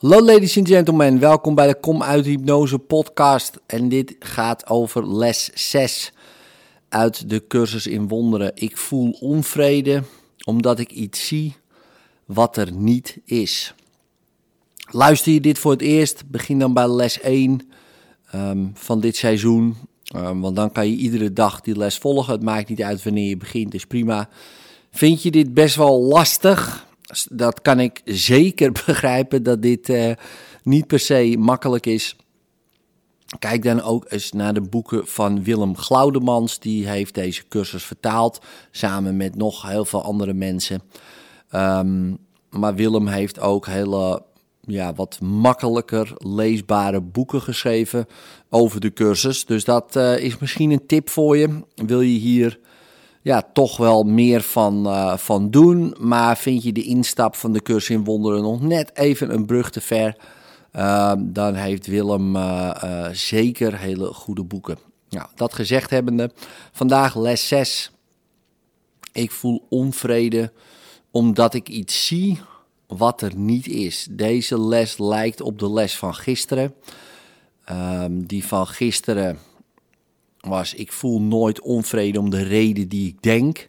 Hallo ladies and gentlemen, welkom bij de Kom uit Hypnose podcast. En dit gaat over les 6 uit de cursus in wonderen. Ik voel onvrede omdat ik iets zie wat er niet is. Luister je dit voor het eerst, begin dan bij les 1 ehm, van dit seizoen. Um, want dan kan je iedere dag die les volgen. Het maakt niet uit wanneer je begint, is prima. Vind je dit best wel lastig? Dat kan ik zeker begrijpen dat dit uh, niet per se makkelijk is. Kijk dan ook eens naar de boeken van Willem Glaudemans. Die heeft deze cursus vertaald, samen met nog heel veel andere mensen. Um, maar Willem heeft ook hele ja, wat makkelijker leesbare boeken geschreven over de cursus. Dus dat uh, is misschien een tip voor je. Wil je hier ja, toch wel meer van, uh, van doen, maar vind je de instap van de cursus in wonderen nog net even een brug te ver, uh, dan heeft Willem uh, zeker hele goede boeken. Nou, dat gezegd hebbende, vandaag les 6. Ik voel onvrede omdat ik iets zie wat er niet is. Deze les lijkt op de les van gisteren. Um, die van gisteren was: ik voel nooit onvrede om de reden die ik denk.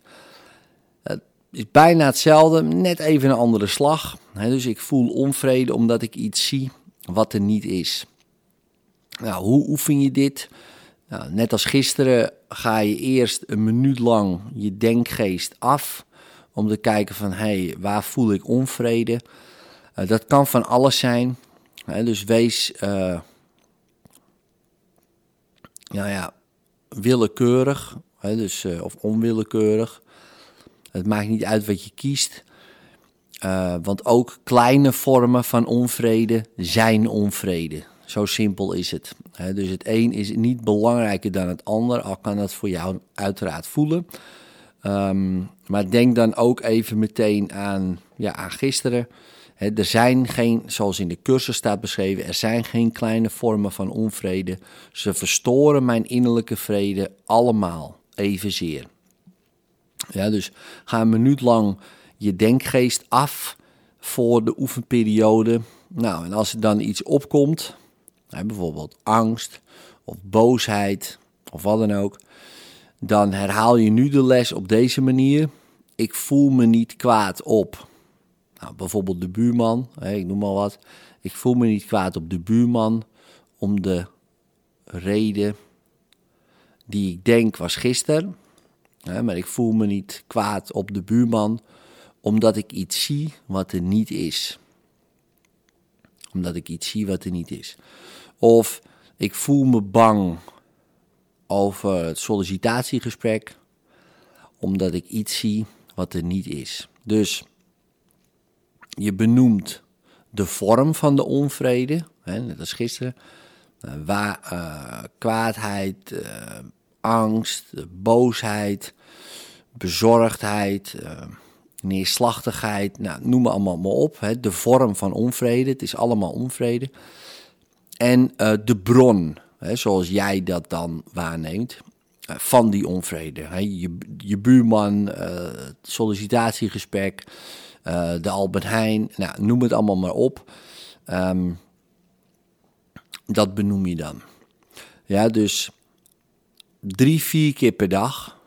Het is bijna hetzelfde, net even een andere slag. dus ik voel onvrede omdat ik iets zie wat er niet is. Nou, hoe oefen je dit? Nou, net als gisteren ga je eerst een minuut lang je denkgeest af om te kijken van hé, hey, waar voel ik onvrede? Uh, dat kan van alles zijn. dus wees, uh, nou ja, willekeurig, dus, uh, of onwillekeurig. Het maakt niet uit wat je kiest. want ook kleine vormen van onvrede zijn onvrede. Zo simpel is het. dus het een is niet belangrijker dan het ander, al kan dat voor jou uiteraard voelen. Um, maar denk dan ook even meteen aan, ja, aan gisteren. Er zijn geen, zoals in de cursus staat beschreven, er zijn geen kleine vormen van onvrede. Ze verstoren mijn innerlijke vrede allemaal evenzeer. Ja, dus ga een minuut lang je denkgeest af voor de oefenperiode. Nou, en als er dan iets opkomt, bijvoorbeeld angst of boosheid of wat dan ook, dan herhaal je nu de les op deze manier. Ik voel me niet kwaad op. Nou, bijvoorbeeld de buurman, ik noem maar wat. Ik voel me niet kwaad op de buurman om de reden die ik denk was gisteren. Maar ik voel me niet kwaad op de buurman omdat ik iets zie wat er niet is. Omdat ik iets zie wat er niet is. Of ik voel me bang over het sollicitatiegesprek, omdat ik iets zie wat er niet is. Dus je benoemt de vorm van de onvrede, hè, net als gisteren, uh, waar, uh, kwaadheid, uh, angst, boosheid, bezorgdheid, neerslachtigheid, nou, noem maar allemaal maar op. Hè, de vorm van onvrede, het is allemaal onvrede. En de bron, hè, zoals jij dat dan waarneemt, van die onvrede. Je, je buurman, het sollicitatiegesprek, uh, de Albert Heijn, nou, noem het allemaal maar op. Um, dat benoem je dan. Ja, dus drie, vier keer per dag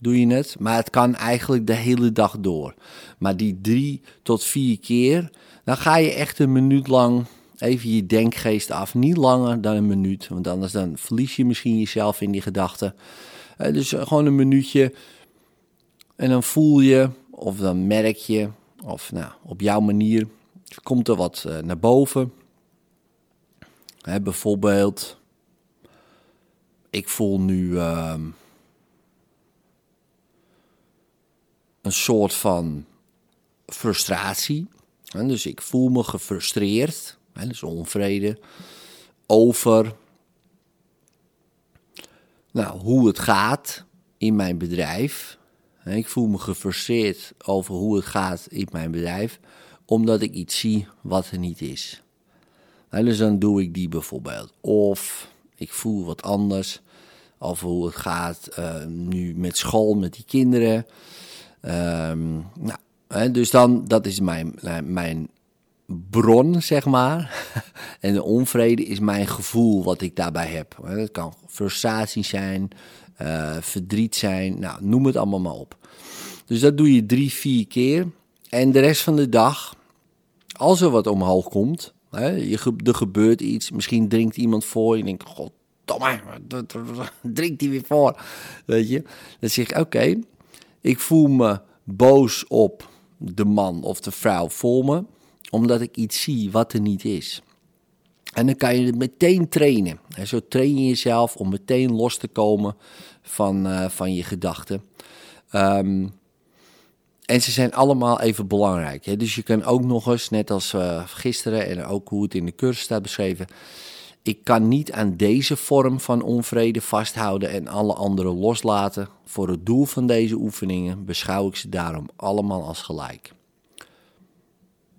doe je het. Maar het kan eigenlijk de hele dag door. Maar die drie tot vier keer, dan ga je echt een minuut lang even je denkgeest af. Niet langer dan een minuut, want anders dan verlies je misschien jezelf in die gedachten. Uh, dus gewoon een minuutje. En dan voel je, of dan merk je, of nou, op jouw manier komt er wat uh, naar boven. Hè, bijvoorbeeld, ik voel nu uh, een soort van frustratie. dus ik voel me gefrustreerd hè, dus onvrede, over nou, hoe het gaat in mijn bedrijf. Ik voel me gefrustreerd over hoe het gaat in mijn bedrijf, omdat ik iets zie wat er niet is. dus dan doe ik die bijvoorbeeld. Of ik voel wat anders over hoe het gaat uh, nu met school, met die kinderen. Um, nou, dus dan, dat is mijn, mijn bron, zeg maar. en de onvrede is mijn gevoel wat ik daarbij heb. Het kan frustratie zijn, uh, verdriet zijn, nou, noem het allemaal maar op. Dus dat doe je drie, vier keer. En de rest van de dag, als er wat omhoog komt, hè, je, er gebeurt iets, misschien drinkt iemand voor, je denkt, god, drinkt hij weer voor, weet je. Dan zeg ik, oké, ik voel me boos op de man of de vrouw voor me, omdat ik iets zie wat er niet is. En dan kan je het meteen trainen. En zo train je jezelf om meteen los te komen van, uh, van je gedachten. Um, en ze zijn allemaal even belangrijk. Hè? Dus je kan ook nog eens, net als uh, gisteren en ook hoe het in de cursus staat beschreven. Ik kan niet aan deze vorm van onvrede vasthouden en alle andere loslaten. Voor het doel van deze oefeningen beschouw ik ze daarom allemaal als gelijk.